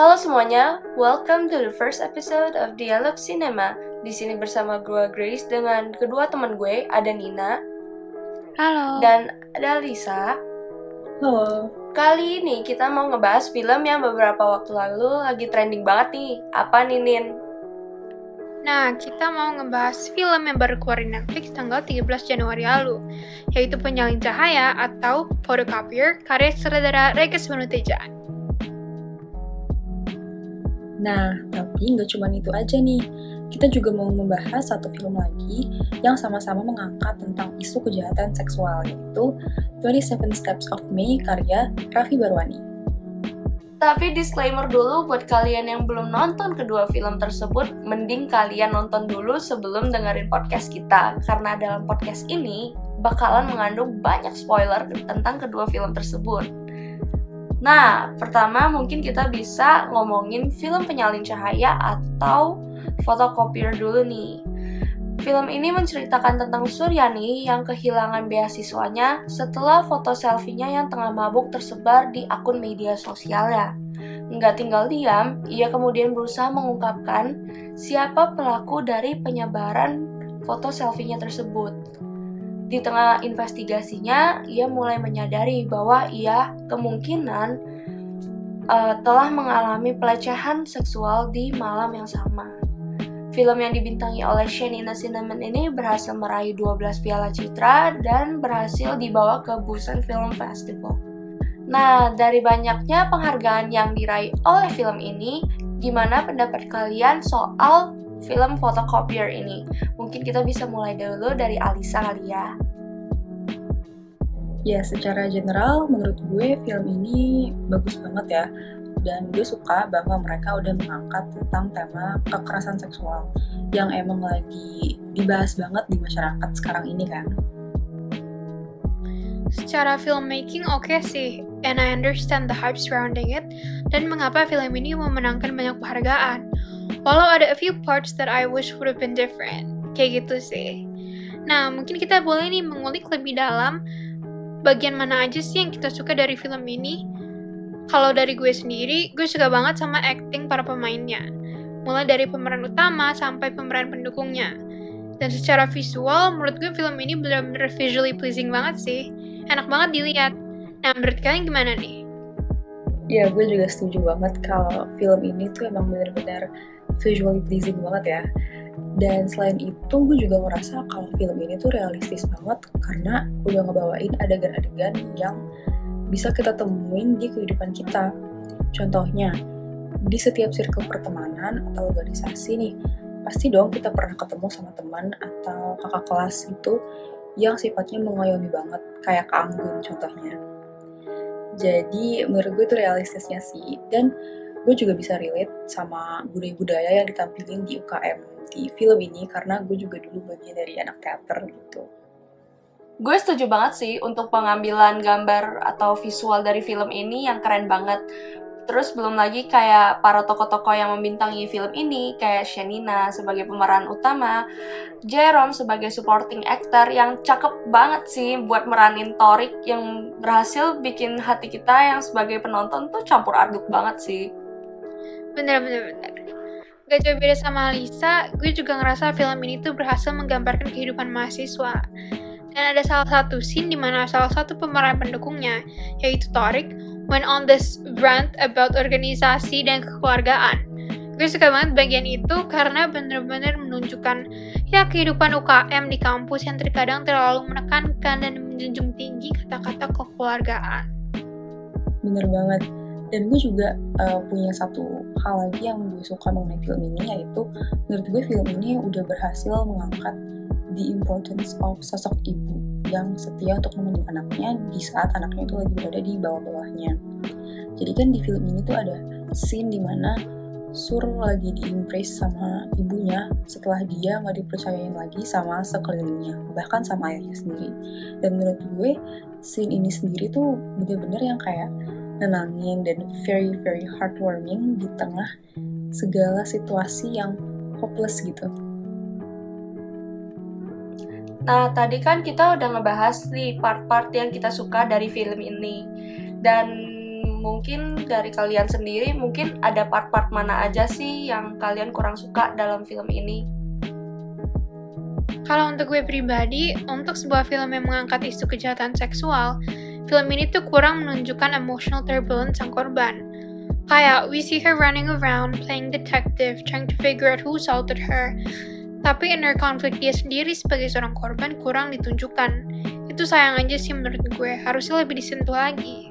Halo semuanya, welcome to the first episode of Dialog Cinema. Di sini bersama gue Grace dengan kedua teman gue, ada Nina Halo. dan ada Lisa. Halo. Kali ini kita mau ngebahas film yang beberapa waktu lalu lagi trending banget nih. Apa nih, Nin? Nah, kita mau ngebahas film yang baru keluar di Netflix tanggal 13 Januari lalu, yaitu Penyalin Cahaya atau Photocopier karya sutradara Regas Manuteja. Nah, tapi nggak cuma itu aja nih. Kita juga mau membahas satu film lagi yang sama-sama mengangkat tentang isu kejahatan seksual, yaitu 27 Steps of May karya Raffi Barwani. Tapi disclaimer dulu buat kalian yang belum nonton kedua film tersebut, mending kalian nonton dulu sebelum dengerin podcast kita. Karena dalam podcast ini bakalan mengandung banyak spoiler tentang kedua film tersebut. Nah, pertama mungkin kita bisa ngomongin film penyalin cahaya atau fotokopier dulu nih. Film ini menceritakan tentang Suryani yang kehilangan beasiswanya setelah foto selfie-nya yang tengah mabuk tersebar di akun media sosialnya. Nggak tinggal diam, ia kemudian berusaha mengungkapkan siapa pelaku dari penyebaran foto selfie-nya tersebut. Di tengah investigasinya, ia mulai menyadari bahwa ia kemungkinan uh, telah mengalami pelecehan seksual di malam yang sama. Film yang dibintangi oleh Shanina Cinnamon ini berhasil meraih 12 piala citra dan berhasil dibawa ke Busan Film Festival. Nah, dari banyaknya penghargaan yang diraih oleh film ini, gimana pendapat kalian soal film Photocopier ini? Mungkin kita bisa mulai dulu dari Alisa kali ya. Ya, secara general menurut gue film ini bagus banget ya dan gue suka bahwa mereka udah mengangkat tentang tema kekerasan seksual yang emang lagi dibahas banget di masyarakat sekarang ini kan. Secara filmmaking oke okay sih, and I understand the hype surrounding it, dan mengapa film ini memenangkan banyak penghargaan. Walau ada a few parts that I wish would have been different, kayak gitu sih. Nah, mungkin kita boleh nih mengulik lebih dalam bagian mana aja sih yang kita suka dari film ini, kalau dari gue sendiri, gue suka banget sama acting para pemainnya. Mulai dari pemeran utama sampai pemeran pendukungnya. Dan secara visual, menurut gue film ini benar-benar visually pleasing banget sih. Enak banget dilihat. Nah, menurut kalian gimana nih? Ya, gue juga setuju banget kalau film ini tuh emang benar-benar visually pleasing banget ya. Dan selain itu, gue juga ngerasa kalau film ini tuh realistis banget karena udah ngebawain adegan-adegan yang bisa kita temuin di kehidupan kita. Contohnya, di setiap circle pertemanan atau organisasi nih, pasti dong kita pernah ketemu sama teman atau kakak kelas itu yang sifatnya mengayomi banget, kayak Kak Anggun contohnya. Jadi menurut gue itu realistisnya sih, dan gue juga bisa relate sama budaya-budaya yang ditampilin di UKM di film ini karena gue juga dulu bagian dari anak teater gitu gue setuju banget sih untuk pengambilan gambar atau visual dari film ini yang keren banget. Terus belum lagi kayak para tokoh-tokoh yang membintangi film ini kayak Shanina sebagai pemeran utama, Jerome sebagai supporting actor yang cakep banget sih buat meranin Torik yang berhasil bikin hati kita yang sebagai penonton tuh campur aduk banget sih. Bener bener bener. Gak jauh beda sama Lisa, gue juga ngerasa film ini tuh berhasil menggambarkan kehidupan mahasiswa dan ada salah satu scene di mana salah satu pemeran pendukungnya, yaitu Torik, went on this rant about organisasi dan kekeluargaan. Gue suka banget bagian itu karena bener-bener menunjukkan ya kehidupan UKM di kampus yang terkadang terlalu menekankan dan menjunjung tinggi kata-kata kekeluargaan. Bener banget. Dan gue juga uh, punya satu hal lagi yang gue suka mengenai film ini, yaitu menurut gue film ini udah berhasil mengangkat the importance of sosok ibu yang setia untuk menemani anaknya di saat anaknya itu lagi berada di bawah-bawahnya. Jadi kan di film ini tuh ada scene di mana Sur lagi diimpress sama ibunya setelah dia nggak dipercayain lagi sama sekelilingnya, bahkan sama ayahnya sendiri. Dan menurut gue, scene ini sendiri tuh bener-bener yang kayak nenangin dan very very heartwarming di tengah segala situasi yang hopeless gitu. Nah, tadi kan kita udah ngebahas nih part-part yang kita suka dari film ini. Dan mungkin dari kalian sendiri mungkin ada part-part mana aja sih yang kalian kurang suka dalam film ini? Kalau untuk gue pribadi, untuk sebuah film yang mengangkat isu kejahatan seksual, film ini tuh kurang menunjukkan emotional turbulence sang korban. Kayak, we see her running around, playing detective, trying to figure out who assaulted her. Tapi inner conflict dia sendiri sebagai seorang korban kurang ditunjukkan. Itu sayang aja sih menurut gue, harusnya lebih disentuh lagi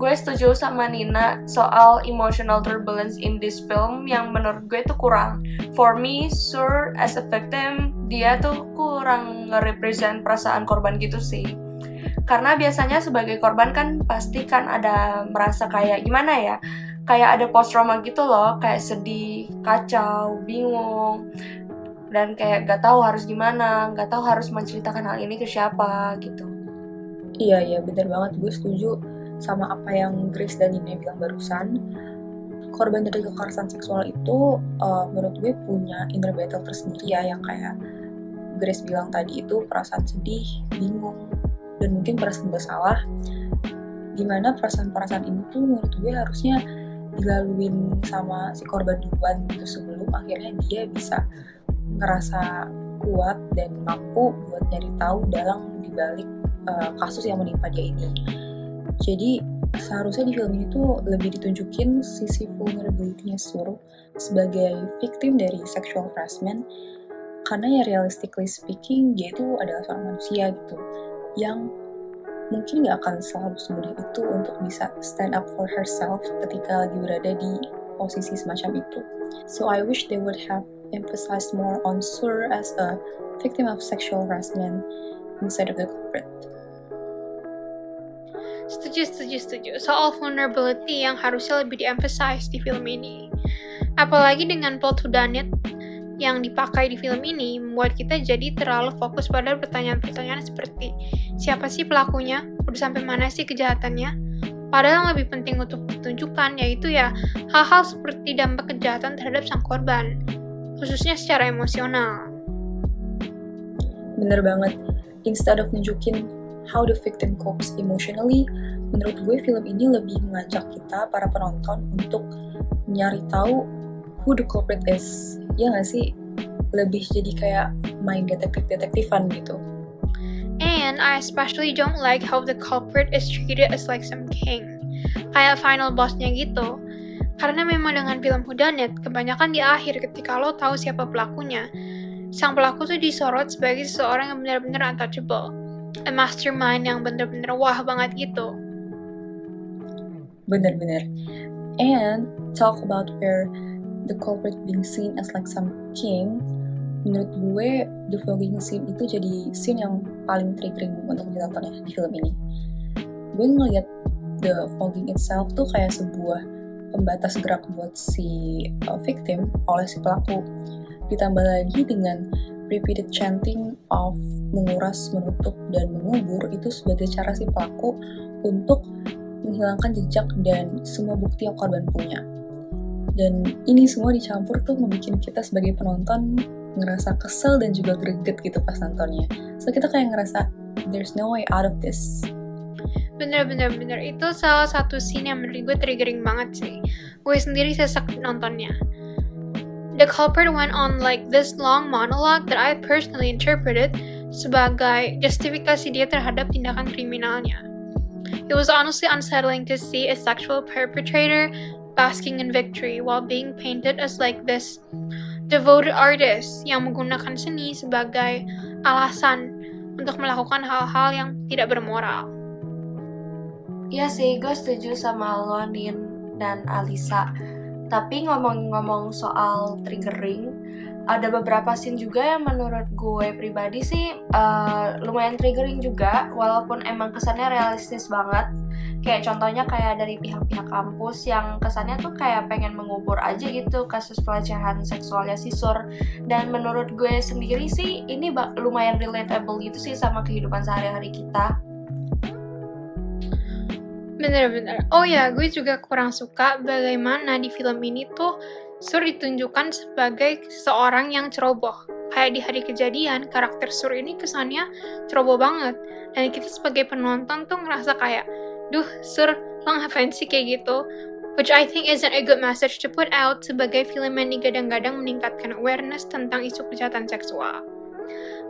gue setuju sama Nina soal emotional turbulence in this film yang menurut gue itu kurang. For me, Sur as a victim, dia tuh kurang nge-represent perasaan korban gitu sih. Karena biasanya sebagai korban kan pasti kan ada merasa kayak gimana ya, kayak ada post trauma gitu loh, kayak sedih, kacau, bingung, dan kayak gak tahu harus gimana, gak tahu harus menceritakan hal ini ke siapa gitu. Iya iya bener banget gue setuju sama apa yang Grace dan Nina bilang barusan korban dari kekerasan seksual itu uh, menurut gue punya inner battle tersendiri ya yang kayak Grace bilang tadi itu perasaan sedih, bingung, dan mungkin perasaan bersalah. Di mana perasaan-perasaan ini tuh menurut gue harusnya dilaluin sama si korban duluan gitu sebelum akhirnya dia bisa ngerasa kuat dan mampu buat nyari tahu dalam dibalik uh, kasus yang menimpa dia ini. Jadi seharusnya di film ini tuh lebih ditunjukin sisi vulnerability-nya Sur sebagai victim dari sexual harassment. Karena ya realistically speaking dia itu adalah seorang manusia gitu yang mungkin nggak akan selalu semudah itu untuk bisa stand up for herself ketika lagi berada di posisi semacam itu. So I wish they would have emphasized more on Sur as a victim of sexual harassment instead of the culprit. Setuju, setuju, setuju. Soal vulnerability yang harusnya lebih di-emphasize di film ini. Apalagi dengan plot whodunit yang dipakai di film ini membuat kita jadi terlalu fokus pada pertanyaan-pertanyaan seperti siapa sih pelakunya, udah sampai mana sih kejahatannya, padahal yang lebih penting untuk ditunjukkan yaitu ya hal-hal seperti dampak kejahatan terhadap sang korban, khususnya secara emosional. Bener banget, instead of nunjukin how the victim copes emotionally, menurut gue film ini lebih mengajak kita para penonton untuk nyari tahu who the culprit is. Ya nggak sih? Lebih jadi kayak main detektif-detektifan gitu. And I especially don't like how the culprit is treated as like some king. Kayak final bossnya gitu. Karena memang dengan film Whodunit, kebanyakan di akhir ketika lo tahu siapa pelakunya, sang pelaku tuh disorot sebagai seseorang yang benar-benar untouchable a mastermind yang bener-bener wah banget gitu. Bener-bener. And talk about where the culprit being seen as like some king, menurut gue the vlogging scene itu jadi scene yang paling triggering untuk ditonton ya di film ini. Gue ngeliat the vlogging itself tuh kayak sebuah pembatas gerak buat si uh, victim oleh si pelaku. Ditambah lagi dengan repeated chanting of menguras, menutup, dan mengubur itu sebagai cara si pelaku untuk menghilangkan jejak dan semua bukti yang korban punya. Dan ini semua dicampur tuh membuat kita sebagai penonton ngerasa kesel dan juga greget gitu pas nontonnya. So kita kayak ngerasa there's no way out of this. Bener bener bener itu salah satu scene yang menurut gue triggering banget sih. Gue sendiri sesak nontonnya. The culprit went on like this long monologue that I personally interpreted sebagai justifikasi dia terhadap tindakan kriminalnya. It was honestly unsettling to see a sexual perpetrator basking in victory while being painted as like this devoted artist yang menggunakan seni sebagai alasan untuk melakukan hal-hal yang tidak bermoral. Iya sih, gue setuju sama lo, Nin dan Alisa tapi ngomong-ngomong soal triggering, ada beberapa scene juga yang menurut gue pribadi sih uh, lumayan triggering juga, walaupun emang kesannya realistis banget. Kayak contohnya kayak dari pihak-pihak kampus yang kesannya tuh kayak pengen mengubur aja gitu kasus pelecehan seksualnya si Sur. Dan menurut gue sendiri sih ini lumayan relatable gitu sih sama kehidupan sehari-hari kita Bener-bener. Oh ya, gue juga kurang suka bagaimana di film ini tuh Sur ditunjukkan sebagai seorang yang ceroboh. Kayak di hari kejadian, karakter Sur ini kesannya ceroboh banget. Dan kita sebagai penonton tuh ngerasa kayak, duh Sur lo ngapain sih kayak gitu? Which I think isn't a good message to put out sebagai film yang digadang-gadang meningkatkan awareness tentang isu kejahatan seksual.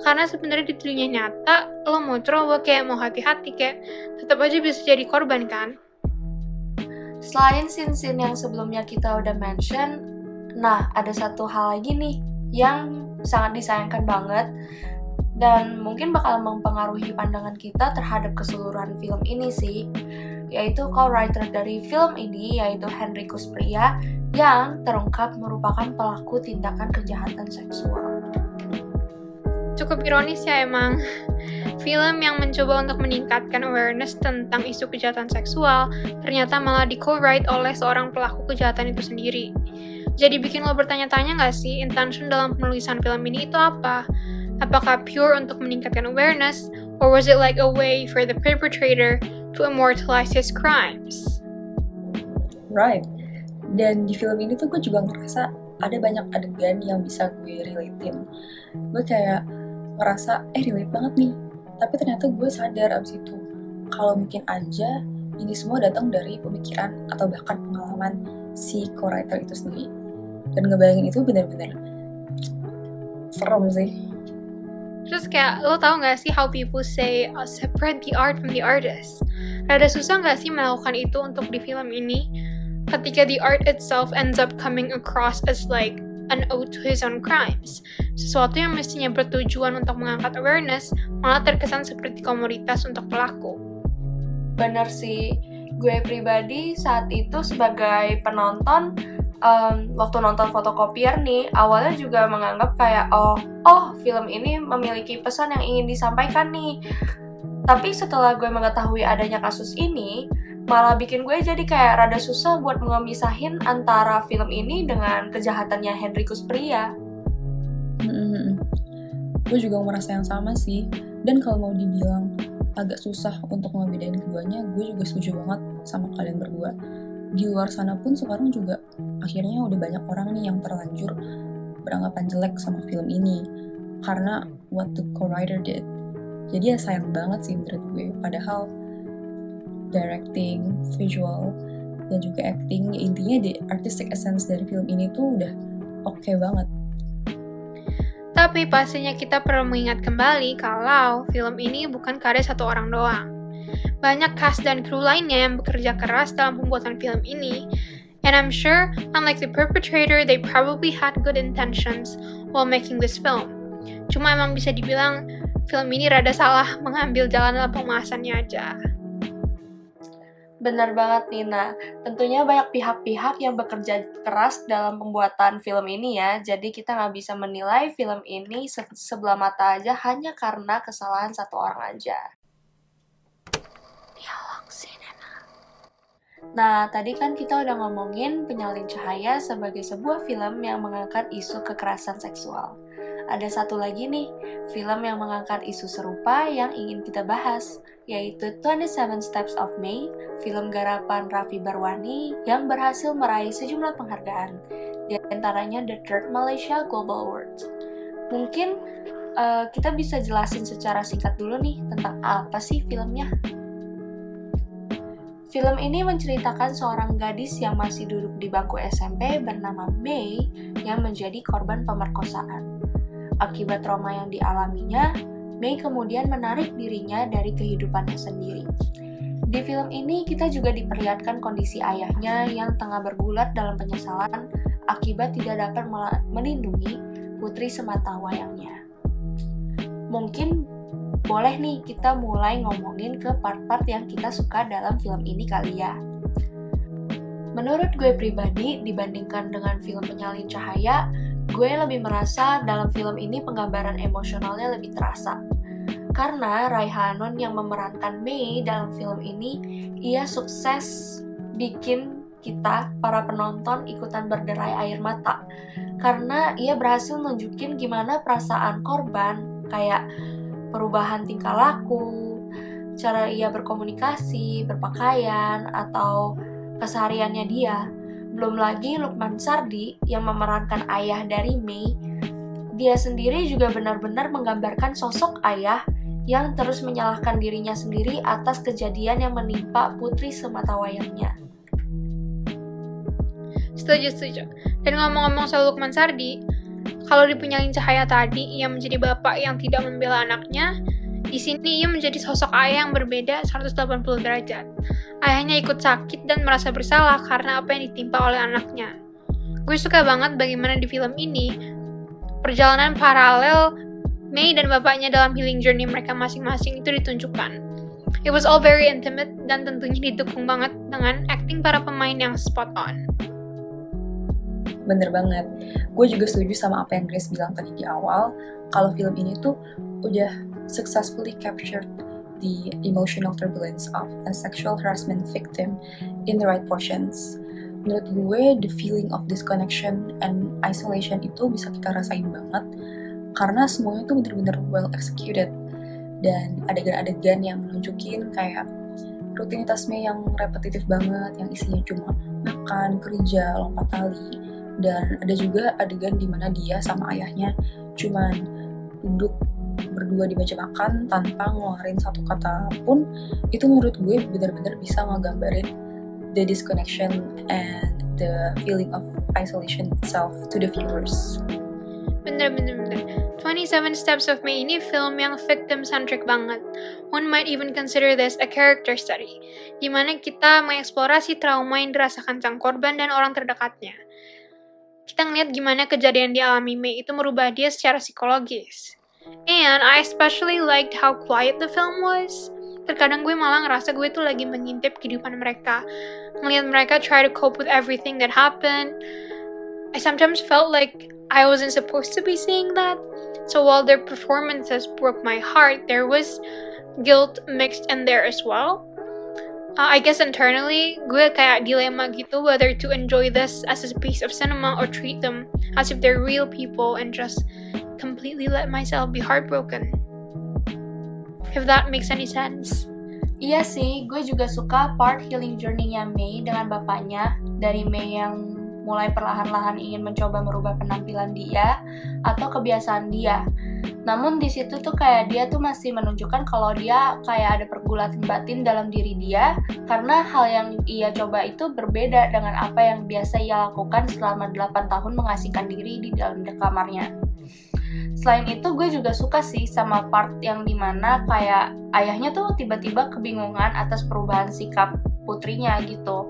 Karena sebenarnya di dunia nyata, lo mau ceroboh kayak mau hati-hati kayak, tetap aja bisa jadi korban kan? Selain scene-scene yang sebelumnya kita udah mention, nah ada satu hal lagi nih yang sangat disayangkan banget dan mungkin bakal mempengaruhi pandangan kita terhadap keseluruhan film ini sih yaitu co-writer dari film ini yaitu Henry Kuspria yang terungkap merupakan pelaku tindakan kejahatan seksual. Cukup ironis ya emang. Film yang mencoba untuk meningkatkan awareness tentang isu kejahatan seksual ternyata malah di co-write oleh seorang pelaku kejahatan itu sendiri. Jadi bikin lo bertanya-tanya nggak sih intention dalam penulisan film ini itu apa? Apakah pure untuk meningkatkan awareness, or was it like a way for the perpetrator to immortalize his crimes? Right. Dan di film ini tuh gue juga ngerasa ada banyak adegan yang bisa gue relatein. Gue kayak ngerasa, eh relate banget nih. Tapi ternyata gue sadar abis itu, kalau mungkin aja ini semua datang dari pemikiran atau bahkan pengalaman si co-writer itu sendiri. Dan ngebayangin itu bener-bener serem sih. Terus kayak lo tau gak sih how people say uh, separate the art from the artist? Rada susah gak sih melakukan itu untuk di film ini? Ketika the art itself ends up coming across as like an ode to his own crimes. Sesuatu yang mestinya bertujuan untuk mengangkat awareness malah terkesan seperti komoditas untuk pelaku. Bener sih, gue pribadi saat itu sebagai penonton um, waktu nonton fotokopier nih awalnya juga menganggap kayak oh oh film ini memiliki pesan yang ingin disampaikan nih tapi setelah gue mengetahui adanya kasus ini malah bikin gue jadi kayak rada susah buat memisahin antara film ini dengan kejahatannya Henrikus Pria. Hmm, gue juga merasa yang sama sih. Dan kalau mau dibilang agak susah untuk ngebedain keduanya, gue juga setuju banget sama kalian berdua di luar sana pun sekarang juga akhirnya udah banyak orang nih yang terlanjur beranggapan jelek sama film ini karena what the co-writer did. Jadi ya sayang banget sih menurut gue. Padahal directing, visual, dan juga acting, ya intinya the artistic essence dari film ini tuh udah oke okay banget. Tapi pastinya kita perlu mengingat kembali kalau film ini bukan karya satu orang doang banyak cast dan kru lainnya yang bekerja keras dalam pembuatan film ini. And I'm sure, unlike the perpetrator, they probably had good intentions while making this film. Cuma emang bisa dibilang film ini rada salah mengambil jalan dalam pemasannya aja. Benar banget Nina, tentunya banyak pihak-pihak yang bekerja keras dalam pembuatan film ini ya, jadi kita nggak bisa menilai film ini se sebelah mata aja hanya karena kesalahan satu orang aja. Nah, tadi kan kita udah ngomongin Penyalin Cahaya sebagai sebuah film yang mengangkat isu kekerasan seksual. Ada satu lagi nih, film yang mengangkat isu serupa yang ingin kita bahas, yaitu 27 Steps of May, film garapan Raffi Barwani yang berhasil meraih sejumlah penghargaan, di antaranya The Third Malaysia Global Awards. Mungkin uh, kita bisa jelasin secara singkat dulu nih tentang apa sih filmnya. Film ini menceritakan seorang gadis yang masih duduk di bangku SMP bernama Mei yang menjadi korban pemerkosaan. Akibat trauma yang dialaminya, Mei kemudian menarik dirinya dari kehidupannya sendiri. Di film ini kita juga diperlihatkan kondisi ayahnya yang tengah bergulat dalam penyesalan akibat tidak dapat melindungi putri semata wayangnya. Mungkin boleh nih kita mulai ngomongin ke part-part yang kita suka dalam film ini kali ya. Menurut gue pribadi, dibandingkan dengan film Penyalin Cahaya, gue lebih merasa dalam film ini penggambaran emosionalnya lebih terasa. Karena Raihanun yang memerankan Mei dalam film ini, ia sukses bikin kita, para penonton, ikutan berderai air mata. Karena ia berhasil nunjukin gimana perasaan korban, kayak perubahan tingkah laku, cara ia berkomunikasi, berpakaian, atau kesehariannya dia. Belum lagi Lukman Sardi yang memerankan ayah dari Mei. Dia sendiri juga benar-benar menggambarkan sosok ayah yang terus menyalahkan dirinya sendiri atas kejadian yang menimpa putri sematawayangnya. Setuju, setuju. Dan ngomong-ngomong soal Lukman Sardi, kalau di Penyalin Cahaya tadi, ia menjadi bapak yang tidak membela anaknya, di sini ia menjadi sosok ayah yang berbeda 180 derajat. Ayahnya ikut sakit dan merasa bersalah karena apa yang ditimpa oleh anaknya. Gue suka banget bagaimana di film ini, perjalanan paralel Mei dan bapaknya dalam healing journey mereka masing-masing itu ditunjukkan. It was all very intimate dan tentunya didukung banget dengan acting para pemain yang spot on bener banget. Gue juga setuju sama apa yang Grace bilang tadi di awal, kalau film ini tuh udah successfully captured the emotional turbulence of a sexual harassment victim in the right portions. Menurut gue, the feeling of disconnection and isolation itu bisa kita rasain banget karena semuanya tuh bener-bener well executed dan adegan-adegan yang menunjukin kayak rutinitas Mei yang repetitif banget, yang isinya cuma makan, kerja, lompat tali, dan ada juga adegan di mana dia sama ayahnya cuman duduk berdua di meja makan tanpa ngeluarin satu kata pun itu menurut gue benar-benar bisa ngegambarin the disconnection and the feeling of isolation itself to the viewers. Bener bener bener. 27 Steps of May ini film yang victim centric banget. One might even consider this a character study, di mana kita mengeksplorasi trauma yang dirasakan sang korban dan orang terdekatnya kita ngeliat gimana kejadian di alami Mei itu merubah dia secara psikologis. And I especially liked how quiet the film was. Terkadang gue malah ngerasa gue tuh lagi mengintip kehidupan mereka. Ngeliat mereka try to cope with everything that happened. I sometimes felt like I wasn't supposed to be seeing that. So while their performances broke my heart, there was guilt mixed in there as well uh, I guess internally, gue kayak dilema gitu whether to enjoy this as a piece of cinema or treat them as if they're real people and just completely let myself be heartbroken. If that makes any sense. Iya sih, gue juga suka part healing journey-nya Mei dengan bapaknya dari Mei yang mulai perlahan-lahan ingin mencoba merubah penampilan dia atau kebiasaan dia namun di situ tuh kayak dia tuh masih menunjukkan kalau dia kayak ada pergulatan batin dalam diri dia karena hal yang ia coba itu berbeda dengan apa yang biasa ia lakukan selama 8 tahun mengasingkan diri di dalam kamarnya. Selain itu gue juga suka sih sama part yang di mana kayak ayahnya tuh tiba-tiba kebingungan atas perubahan sikap putrinya gitu.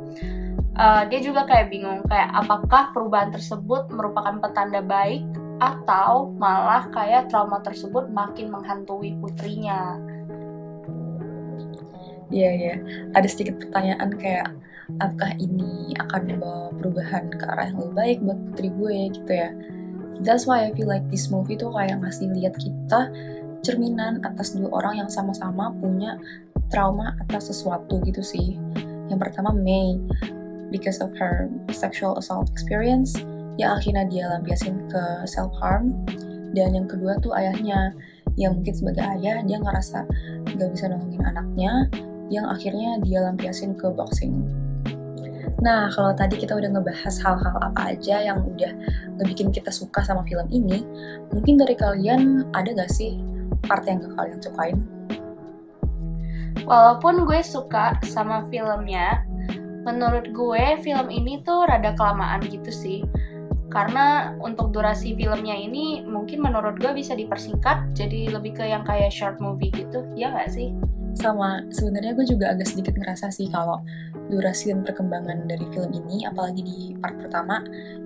Uh, dia juga kayak bingung kayak apakah perubahan tersebut merupakan petanda baik atau malah kayak trauma tersebut makin menghantui putrinya. Iya yeah, iya, yeah. ada sedikit pertanyaan kayak apakah ini akan membawa perubahan ke arah yang lebih baik buat putri gue gitu ya. That's why I feel like this movie tuh kayak ngasih lihat kita cerminan atas dua orang yang sama-sama punya trauma atas sesuatu gitu sih. Yang pertama May, because of her sexual assault experience, yang akhirnya dia lampiasin ke self harm dan yang kedua tuh ayahnya yang mungkin sebagai ayah dia ngerasa gak bisa nolongin anaknya yang akhirnya dia lampiasin ke boxing Nah, kalau tadi kita udah ngebahas hal-hal apa aja yang udah ngebikin kita suka sama film ini, mungkin dari kalian ada gak sih part yang gak kalian sukain? Walaupun gue suka sama filmnya, menurut gue film ini tuh rada kelamaan gitu sih. Karena untuk durasi filmnya ini mungkin menurut gue bisa dipersingkat jadi lebih ke yang kayak short movie gitu. Ya nggak sih sama sebenarnya gue juga agak sedikit ngerasa sih kalau durasi dan perkembangan dari film ini apalagi di part pertama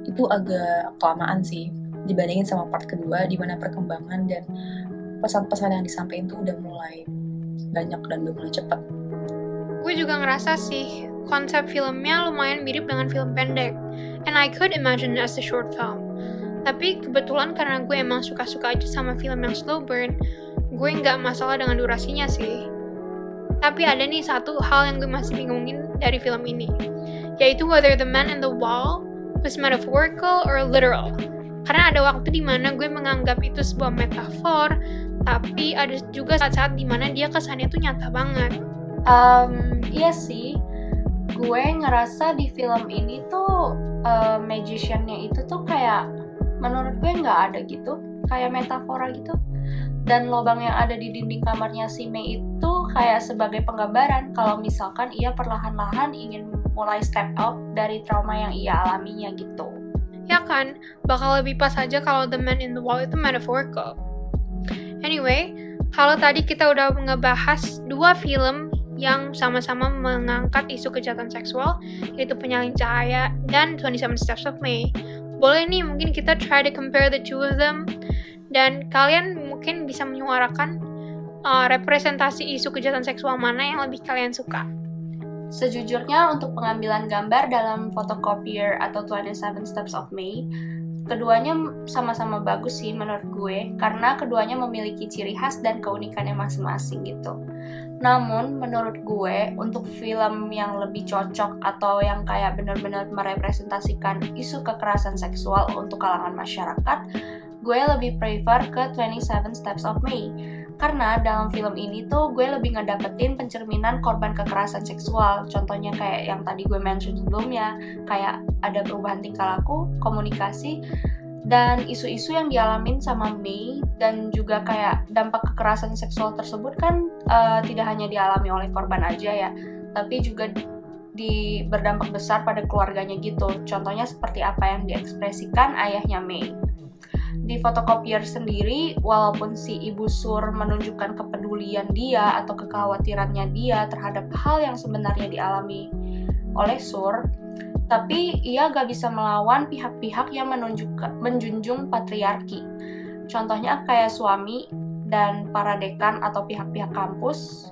itu agak kelamaan sih dibandingin sama part kedua di mana perkembangan dan pesan-pesan yang disampaikan tuh udah mulai banyak dan udah mulai cepet gue juga ngerasa sih konsep filmnya lumayan mirip dengan film pendek and I could imagine as a short film. Tapi kebetulan karena gue emang suka-suka aja sama film yang slow burn, gue nggak masalah dengan durasinya sih. Tapi ada nih satu hal yang gue masih bingungin dari film ini, yaitu whether the man in the wall was metaphorical or literal. Karena ada waktu di mana gue menganggap itu sebuah metafor, tapi ada juga saat-saat di mana dia kesannya tuh nyata banget. Um, iya sih, gue ngerasa di film ini tuh uh, magiciannya itu tuh kayak menurut gue nggak ada gitu kayak metafora gitu dan lubang yang ada di dinding kamarnya si Mei itu kayak sebagai penggambaran kalau misalkan ia perlahan-lahan ingin mulai step up dari trauma yang ia alaminya gitu. Ya kan, bakal lebih pas aja kalau The Man in the Wall itu metaphorical. Anyway, kalau tadi kita udah ngebahas dua film yang sama-sama mengangkat isu kejahatan seksual, yaitu Penyalin Cahaya dan 27 Steps of May. Boleh nih, mungkin kita try to compare the two of them, dan kalian mungkin bisa menyuarakan uh, representasi isu kejahatan seksual mana yang lebih kalian suka. Sejujurnya untuk pengambilan gambar dalam photocopier atau 27 Steps of May, keduanya sama-sama bagus sih menurut gue karena keduanya memiliki ciri khas dan keunikannya masing-masing gitu. Namun menurut gue untuk film yang lebih cocok atau yang kayak benar-benar merepresentasikan isu kekerasan seksual untuk kalangan masyarakat, gue lebih prefer ke 27 Steps of May karena dalam film ini tuh gue lebih ngedapetin pencerminan korban kekerasan seksual. Contohnya kayak yang tadi gue mention sebelumnya kayak ada perubahan tingkah laku komunikasi dan isu-isu yang dialamin sama Mei dan juga kayak dampak kekerasan seksual tersebut kan uh, tidak hanya dialami oleh korban aja ya tapi juga di berdampak besar pada keluarganya gitu. Contohnya seperti apa yang diekspresikan ayahnya Mei di fotokopier sendiri walaupun si ibu sur menunjukkan kepedulian dia atau kekhawatirannya dia terhadap hal yang sebenarnya dialami oleh sur tapi ia gak bisa melawan pihak-pihak yang menunjukkan menjunjung patriarki. Contohnya kayak suami dan para dekan atau pihak-pihak kampus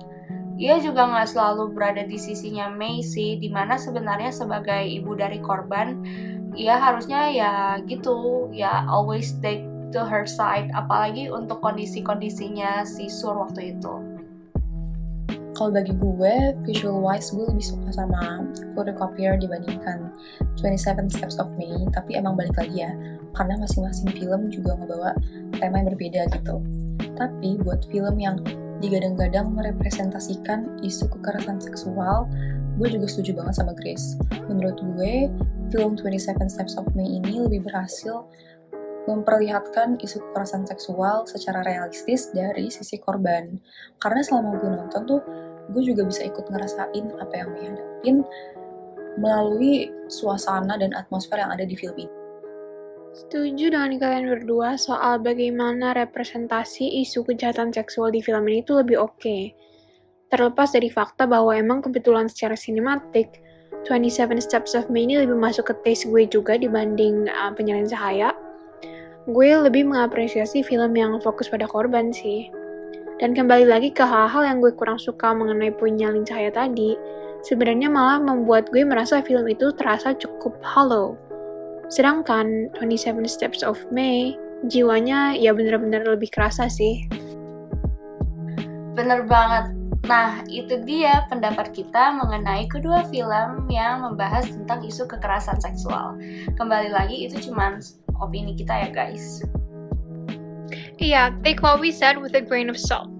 ia juga nggak selalu berada di sisinya Mei sih, di mana sebenarnya sebagai ibu dari korban, ya harusnya ya gitu. Ya always take to her side. Apalagi untuk kondisi-kondisinya si Sur waktu itu. Kalau bagi gue, visual wise gue lebih suka sama photocopier dibandingkan 27 Steps of May, tapi emang balik lagi ya, karena masing-masing film juga ngebawa tema yang berbeda gitu. Tapi buat film yang digadang-gadang merepresentasikan isu kekerasan seksual, gue juga setuju banget sama Grace. Menurut gue, film 27 Steps of May ini lebih berhasil memperlihatkan isu kekerasan seksual secara realistis dari sisi korban. Karena selama gue nonton tuh, gue juga bisa ikut ngerasain apa yang May hadapin melalui suasana dan atmosfer yang ada di film ini. Setuju dengan kalian berdua soal bagaimana representasi isu kejahatan seksual di film ini tuh lebih oke. Okay. Terlepas dari fakta bahwa emang kebetulan secara sinematik, 27 Steps of May ini lebih masuk ke taste gue juga dibanding uh, Penyalin Cahaya. Gue lebih mengapresiasi film yang fokus pada korban sih. Dan kembali lagi ke hal-hal yang gue kurang suka mengenai Penyalin Cahaya tadi, sebenarnya malah membuat gue merasa film itu terasa cukup hollow. Sedangkan 27 Steps of May, jiwanya ya bener-bener lebih kerasa sih. Bener banget, Nah, itu dia pendapat kita mengenai kedua film yang membahas tentang isu kekerasan seksual. Kembali lagi, itu cuma opini kita ya, guys. Iya, yeah, take what we said with a grain of salt.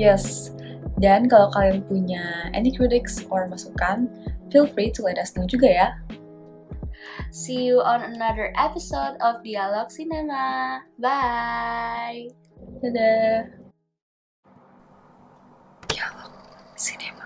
Yes, dan kalau kalian punya any critics or masukan, feel free to let us know juga ya. See you on another episode of Dialog Cinema. Bye! Dadah! Cinema.